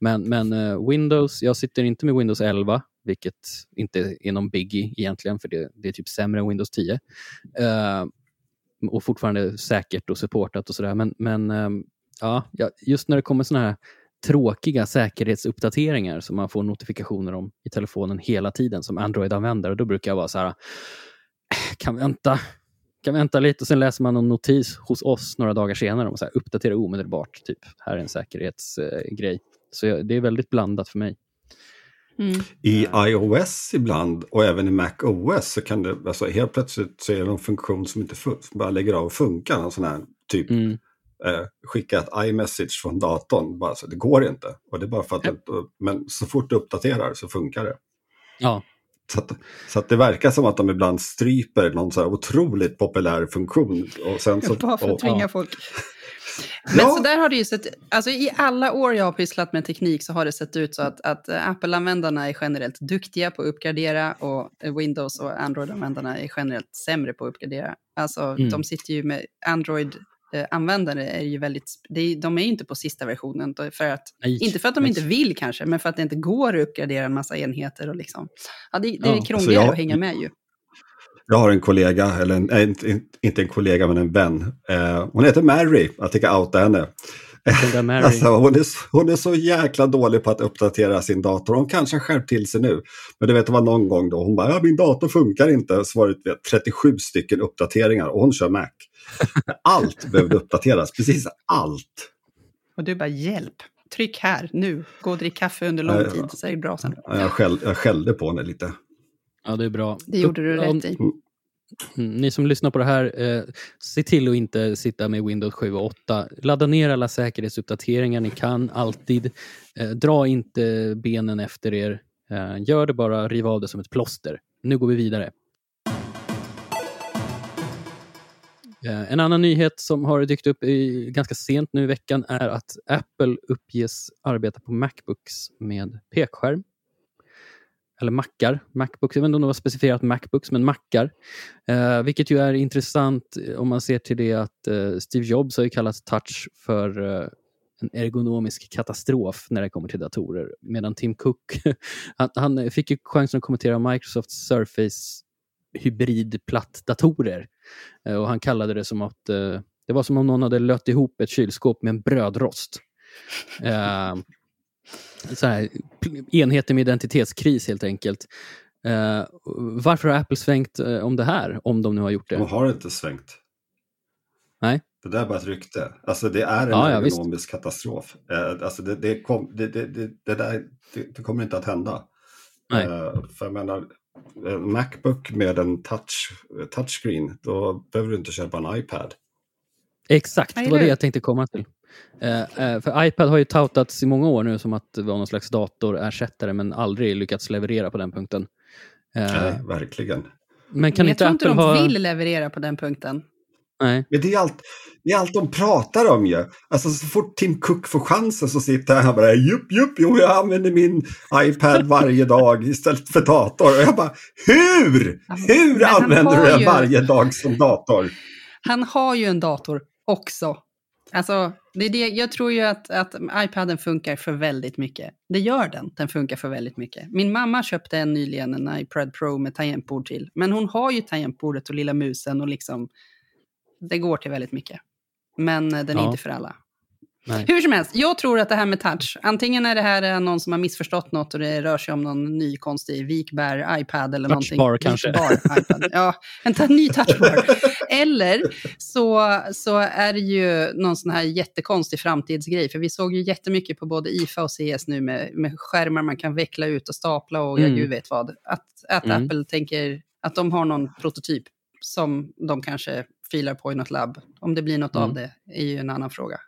Men, men eh, Windows, jag sitter inte med Windows 11, vilket inte är någon biggie egentligen, för det, det är typ sämre än Windows 10. Uh, eh, och fortfarande säkert och supportat och sådär. Men, men uh, ja, just när det kommer sådana här tråkiga säkerhetsuppdateringar som man får notifikationer om i telefonen hela tiden som Android-användare. Då brukar jag vara så här, äh, kan vänta, kan vänta lite och sen läser man en notis hos oss några dagar senare om att uppdatera omedelbart. Typ, här är en säkerhetsgrej. Eh, så jag, det är väldigt blandat för mig. Mm. I iOS ibland och även i Mac OS så kan det, alltså helt plötsligt så är det någon funktion som inte som bara lägger av och funkar. En sån här typ mm eh, skicka ett iMessage från datorn. Bara, så det går inte. Och det är bara för att ja. men så fort du uppdaterar så funkar det. Ja. Så, att, så att det verkar som att de ibland stryper någon så här otroligt populär funktion. Och sen så, bara för att tvinga folk. Men ja. så där har det ju sett alltså i alla år jag har pysslat med teknik så har det sett ut så att, att Apple-användarna är generellt duktiga på att uppgradera och Windows och Android-användarna är generellt sämre på att uppgradera. Alltså mm. de sitter ju med Android Eh, användare är ju väldigt, de är ju inte på sista versionen. För att, nej, inte för att de nej. inte vill kanske, men för att det inte går att uppgradera en massa enheter. Och liksom. ja, det, det är ja, krångligare alltså jag, att hänga med ju. Jag har en kollega, eller en, äh, inte, en kollega men en vän. Eh, hon heter Mary, jag tänker outa henne. Alltså, hon, är, hon är så jäkla dålig på att uppdatera sin dator. Hon kanske har skärpt till sig nu. Men det vet, det var någon gång då hon bara, ja, min dator funkar inte. Så var det 37 stycken uppdateringar och hon kör Mac. Allt behövde uppdateras, precis allt. Och du bara hjälp, tryck här nu, gå och drick kaffe under lång tid så är det bra sen. Ja, jag, skäll, jag skällde på henne lite. Ja, det är bra. Det gjorde du rätt i. Mm, ni som lyssnar på det här, eh, se till att inte sitta med Windows 7 och 8. Ladda ner alla säkerhetsuppdateringar ni kan, alltid. Eh, dra inte benen efter er. Eh, gör det bara, riv av det som ett plåster. Nu går vi vidare. Eh, en annan nyhet som har dykt upp i, ganska sent nu i veckan är att Apple uppges arbeta på Macbooks med pekskärm. Eller Macar, Macbooks, jag vet inte om det var specifierat Macbooks, men Macar, Eh, vilket ju är intressant eh, om man ser till det att eh, Steve Jobs har ju kallat touch för eh, en ergonomisk katastrof när det kommer till datorer. Medan Tim Cook, han, han, fick ju chansen att kommentera Microsofts Surface hybridplattdatorer. Eh, och han kallade det som att eh, det var som om någon hade lött ihop ett kylskåp med en brödrost. Eh, så här, enheter med identitetskris helt enkelt. Uh, varför har Apple svängt uh, om det här, om de nu har gjort det? De har inte svängt. Nej. Det där är bara ett rykte. Alltså det är en ja, ekonomisk ja, katastrof. Uh, alltså det, det, kom, det, det, det, där, det, kommer inte att hända. Nej. för jag menar, en Macbook med en touch, touchscreen, då behöver du inte köpa en iPad. Exakt, det var det jag tänkte komma till. Uh, uh, för iPad har ju toutats i många år nu som att det var någon slags datorersättare men aldrig lyckats leverera på den punkten. Uh, Nej, verkligen. Men kan men inte jag tror inte de vill leverera på den punkten. Nej. Men det är, allt, det är allt de pratar om ju. Alltså så fort Tim Cook får chansen så sitter han bara jupp, jupp, jo jag använder min iPad varje dag istället för dator. Och jag bara, hur? Hur använder du den ju... varje dag som dator? Han har ju en dator också. Alltså, det är det, jag tror ju att, att iPaden funkar för väldigt mycket. Det gör den, den funkar för väldigt mycket. Min mamma köpte en nyligen en iPad Pro med tangentbord till. Men hon har ju tangentbordet och lilla musen och liksom det går till väldigt mycket. Men eh, den är ja. inte för alla. Nej. Hur som helst, jag tror att det här med touch, antingen är det här någon som har missförstått något och det rör sig om någon ny konstig vikbär iPad eller touchbar, någonting. kanske. Vikbar, iPad. Ja, en ny touchbar. eller så, så är det ju någon sån här jättekonstig framtidsgrej, för vi såg ju jättemycket på både IFA och CS nu med, med skärmar man kan veckla ut och stapla och mm. jag gud vet vad. Att, att mm. Apple tänker att de har någon prototyp som de kanske filar på i något labb. Om det blir något mm. av det är ju en annan fråga.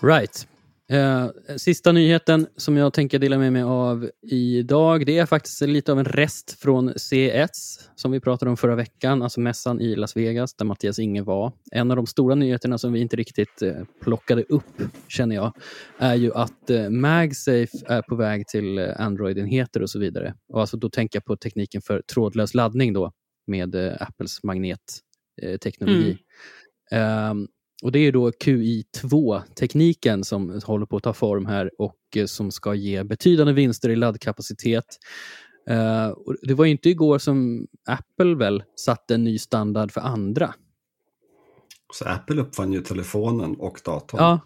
Right. Eh, sista nyheten som jag tänker dela med mig av idag, det är faktiskt lite av en rest från CES som vi pratade om förra veckan, alltså mässan i Las Vegas där Mattias Inge var. En av de stora nyheterna som vi inte riktigt eh, plockade upp, känner jag, är ju att eh, MagSafe är på väg till eh, Android-enheter och så vidare. Och alltså då tänker jag på tekniken för trådlös laddning då med eh, Apples magnetteknologi. Mm. Um, och Det är då QI2-tekniken som håller på att ta form här och eh, som ska ge betydande vinster i laddkapacitet. Uh, och det var inte igår som Apple väl satte en ny standard för andra. Så Apple uppfann ju telefonen och datorn. Ja,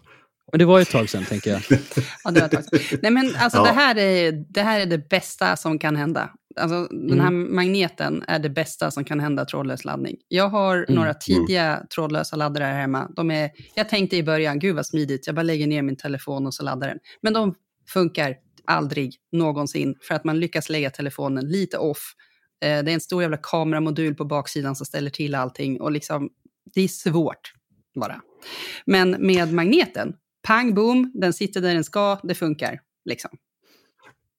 men det var ett tag sedan, tänker jag. ja, det var ett tag sedan. Nej, men alltså, ja. det, här är, det här är det bästa som kan hända. Alltså, mm. Den här mm. magneten är det bästa som kan hända trådlös laddning. Jag har mm. några tidiga mm. trådlösa laddare här hemma. De är, jag tänkte i början, gud vad smidigt, jag bara lägger ner min telefon och så laddar den. Men de funkar aldrig någonsin för att man lyckas lägga telefonen lite off. Eh, det är en stor jävla kameramodul på baksidan som ställer till allting och liksom, det är svårt bara. Men med magneten, pang boom, den sitter där den ska, det funkar. Liksom.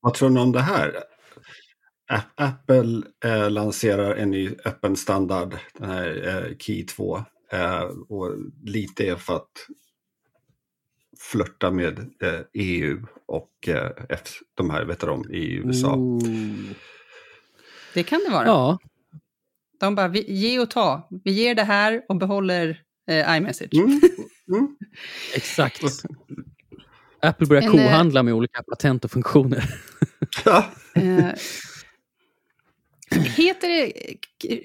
Vad tror ni om det här? Apple eh, lanserar en ny öppen standard, den här eh, Key 2. Eh, och lite är för att flörta med EU eh, e och eh, de här vet de, i USA. Ooh. Det kan det vara. Ja. De bara, vi, ge och ta. Vi ger det här och behåller eh, iMessage. Mm. Mm. Exakt. Apple börjar en, kohandla med olika patent och funktioner. Ja. Heter det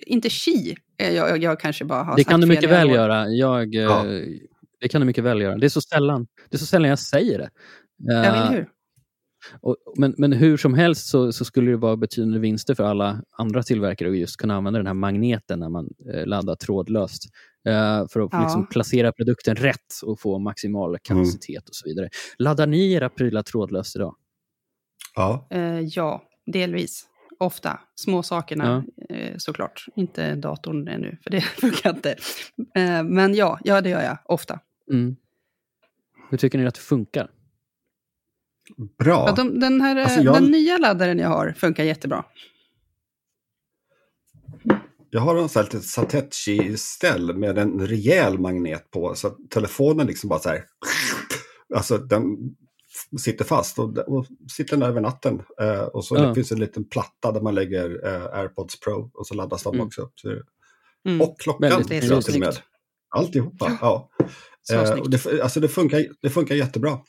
inte Qi? Jag, jag, jag kanske bara har Det kan du mycket väl göra. Jag, ja. Eh, det kan du mycket väl göra. Det är så sällan, det är så sällan jag säger det. Ja, men hur? Och, men, men hur som helst så, så, skulle det vara betydande vinster för alla andra tillverkare att just kunna använda den här magneten när man eh, laddar trådlöst. Eh, för att ja. liksom, placera produkten rätt och få maximal kapacitet mm. och så vidare. Laddar ni era prylar trådlöst idag? Ja. Eh, ja, delvis ofta. Små sakerna ja. eh, såklart. Inte datorn ännu, för det funkar inte. Eh, men ja, ja, det gör jag ofta. Mm. Hur tycker ni att det funkar? Bra. Ja, de, den, här, alltså jag... den nya laddaren jag har funkar jättebra. Jag har en sån här Satechi-ställ med en rejäl magnet på. Så telefonen liksom bara så här... Alltså den sitter fast och, och sitter där över natten. Eh, och så ja. finns en liten platta där man lägger eh, AirPods Pro och så laddas de mm. också. Så, mm. Och klockan till och med. Alltihopa, ja. Eh, och det, alltså det, funkar, det funkar jättebra.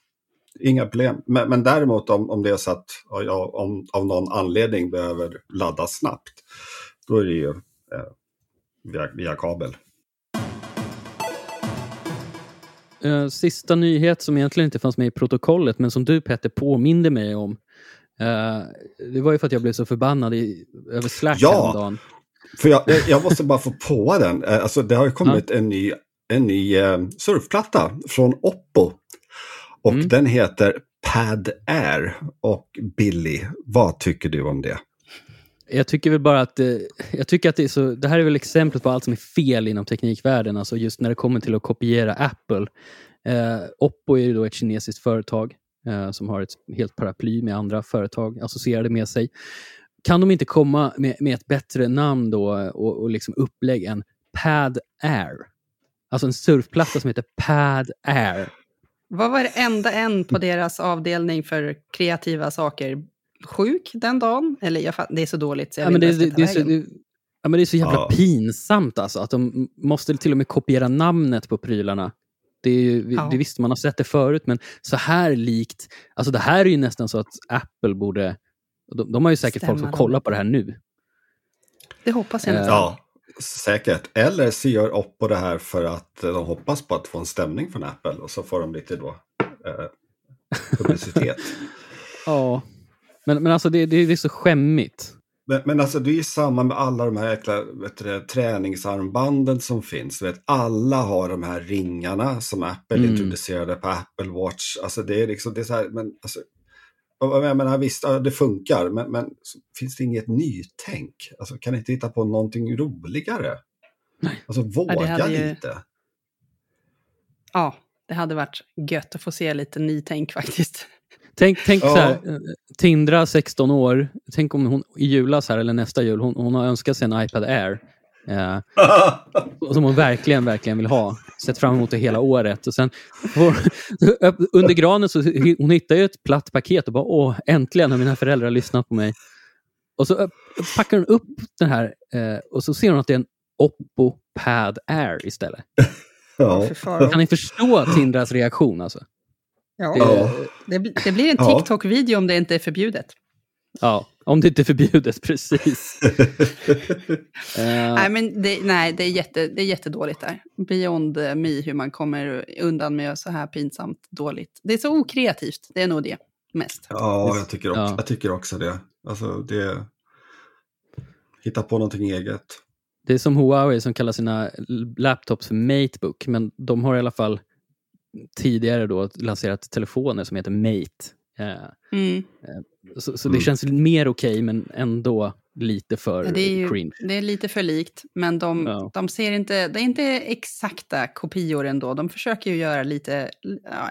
Inga problem. Men, men däremot om, om det är så att jag om, av någon anledning behöver ladda snabbt, då är det ju eh, via, via kabel. Sista nyhet som egentligen inte fanns med i protokollet, men som du Petter påminde mig om. Uh, det var ju för att jag blev så förbannad i, över Slack ja, häromdagen. för jag, jag måste bara få på den. Uh, alltså, det har ju kommit ja. en ny, en ny surfplatta från Oppo. Och mm. den heter Pad Air. Och Billy, vad tycker du om det? Jag tycker väl bara att, eh, jag tycker att det är så, det här är väl exemplet på allt som är fel inom teknikvärlden, alltså just när det kommer till att kopiera Apple. Eh, Oppo är ju då ett kinesiskt företag eh, som har ett helt paraply med andra företag associerade med sig. Kan de inte komma med, med ett bättre namn då och, och liksom upplägg än Pad Air? Alltså en surfplatta som heter Pad Air. Vad var det enda en på deras avdelning för kreativa saker? Sjuk den dagen. Eller jag, det är så dåligt så jag ja, men det, det, det, är så, det, ja, men det är så jävla ja. pinsamt alltså. Att de måste till och med kopiera namnet på prylarna. Det, är ju, ja. det visste man har sett det förut, men så här likt. Alltså det här är ju nästan så att Apple borde... De, de har ju säkert Stämma folk som kollar på det här nu. Det hoppas jag. Uh, ja, säkert. Eller så gör Oppo det här för att de hoppas på att få en stämning från Apple och så får de lite då eh, publicitet. ja. Men, men alltså det, det, det är så skämmigt. Men, men alltså det är samma med alla de här jäkla du, träningsarmbanden som finns. Vet, alla har de här ringarna som Apple mm. introducerade på Apple Watch. Alltså det är liksom, det är så här, men alltså, jag menar, visst, det funkar, men, men finns det inget nytänk? Alltså, kan ni inte hitta på någonting roligare? Nej. Alltså våga ja, ju... lite. Ja, det hade varit gött att få se lite nytänk faktiskt. Tänk, tänk ja. så här, eh, Tindra 16 år, tänk om hon i julas här eller nästa jul, hon, hon har önskat sig en iPad Air. Eh, som hon verkligen, verkligen vill ha. Sett fram emot det hela året. Och sen, under granen så hon hittar ju ett platt paket och bara åh, äntligen har mina föräldrar lyssnat på mig. Och så packar hon upp den här eh, och så ser hon att det är en Oppo Pad Air istället. Ja. Kan ni förstå Tindras reaktion alltså? Ja. Det, det blir en TikTok-video om det inte är förbjudet. Ja, om det inte är förbjudet, precis. uh. Nej, men det, nej, det, är jätte, det är jättedåligt där. Beyond me, hur man kommer undan med så här pinsamt dåligt. Det är så okreativt, det är nog det mest. Ja, jag tycker också, ja. jag tycker också det. Alltså, det... Hitta på någonting eget. Det är som Huawei som kallar sina laptops för Matebook, men de har i alla fall tidigare då lanserat telefoner som heter Mate. Eh, mm. Eh, så, så, det mm. känns mer okej, okay, men ändå lite för ja, det är ju, cringe. Det är lite för likt, men de, ja. de ser inte, det är inte exakta kopior ändå. De försöker ju göra lite,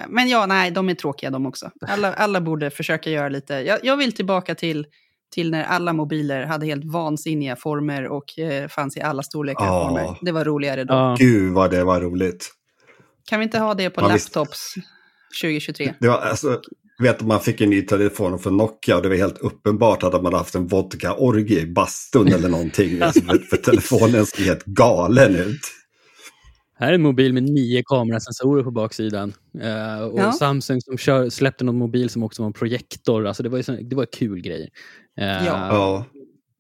men ja, nej, de är tråkiga de också. Alla, alla borde försöka göra lite, jag, jag vill tillbaka till till när alla mobiler hade helt vansinniga former och eh, fanns i alla storlekar oh. former. Det var roligare då. Oh. Gud vad det var roligt. Kan vi inte ha det på man laptops 2023? Det var, alltså, vet man fick en ny telefon från Nokia och det var helt uppenbart att man haft en vodka-orgie i bastun eller någonting. alltså, för telefonen såg helt galen ut. Här är en mobil med nio kamerasensorer på baksidan. Uh, och ja. Samsung som kör, släppte någon mobil som också var en projektor. Alltså det var, ju det var kul grejer. Uh, ja.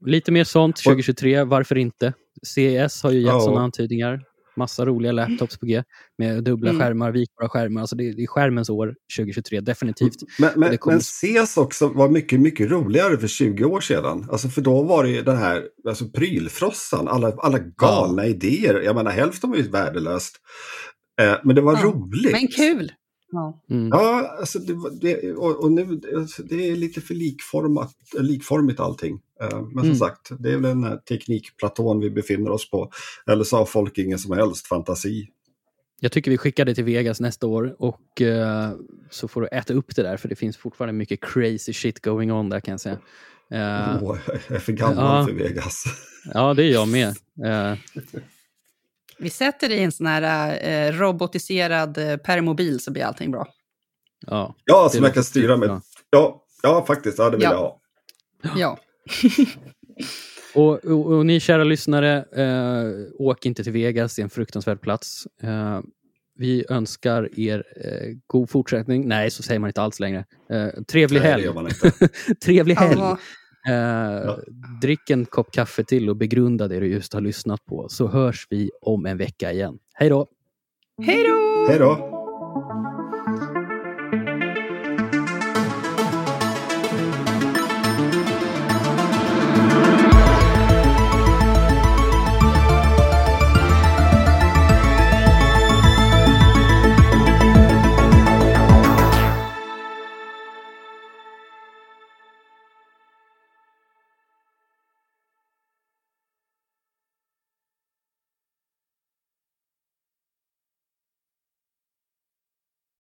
Lite mer sånt 2023, varför inte? CES har ju gett ja. sådana antydningar. Massa roliga laptops på G med dubbla mm. skärmar, vikbara skärmar. Alltså det, är skärmens år 2023, definitivt. Men, men, kommer... men CES också var mycket, mycket roligare för 20 år sedan. Alltså för då var det ju den här alltså prylfrossan, alla, alla galna ja. idéer. Jag menar hälften var ju värdelöst. Eh, men det var ja. roligt. Men kul! Ja, mm. ja alltså det, det, och, och, nu, alltså det är lite för likformat, likformigt allting. Eh, men som mm. sagt, det är väl en teknikplatån vi befinner oss på. Eller så har folk ingen som helst fantasi. Jag tycker vi skickar det till Vegas nästa år och uh, så får du äta upp det där för det finns fortfarande mycket crazy shit going on där kan jag säga. Uh, oh, jag är för gammal uh, för Vegas. Ja, det är jag med. Uh, vi sätter i en sån här eh, robotiserad eh, permobil så blir allting bra. Ja, ja som jag kan styra med. Ja, ja faktiskt. Ja, det vill ja. jag ha. Ja. och, och, och, ni kära lyssnare, eh, åk inte till Vegas, det är en fruktansvärd plats. Eh, vi önskar er eh, god fortsättning. Nej, så säger man inte alls längre. Eh, trevlig Nej, helg. trevlig helg. Eh, ja. Drick en kopp kaffe till och begrunda det du just har lyssnat på, så hörs vi om en vecka igen. Hej då! Hej då! Hej då!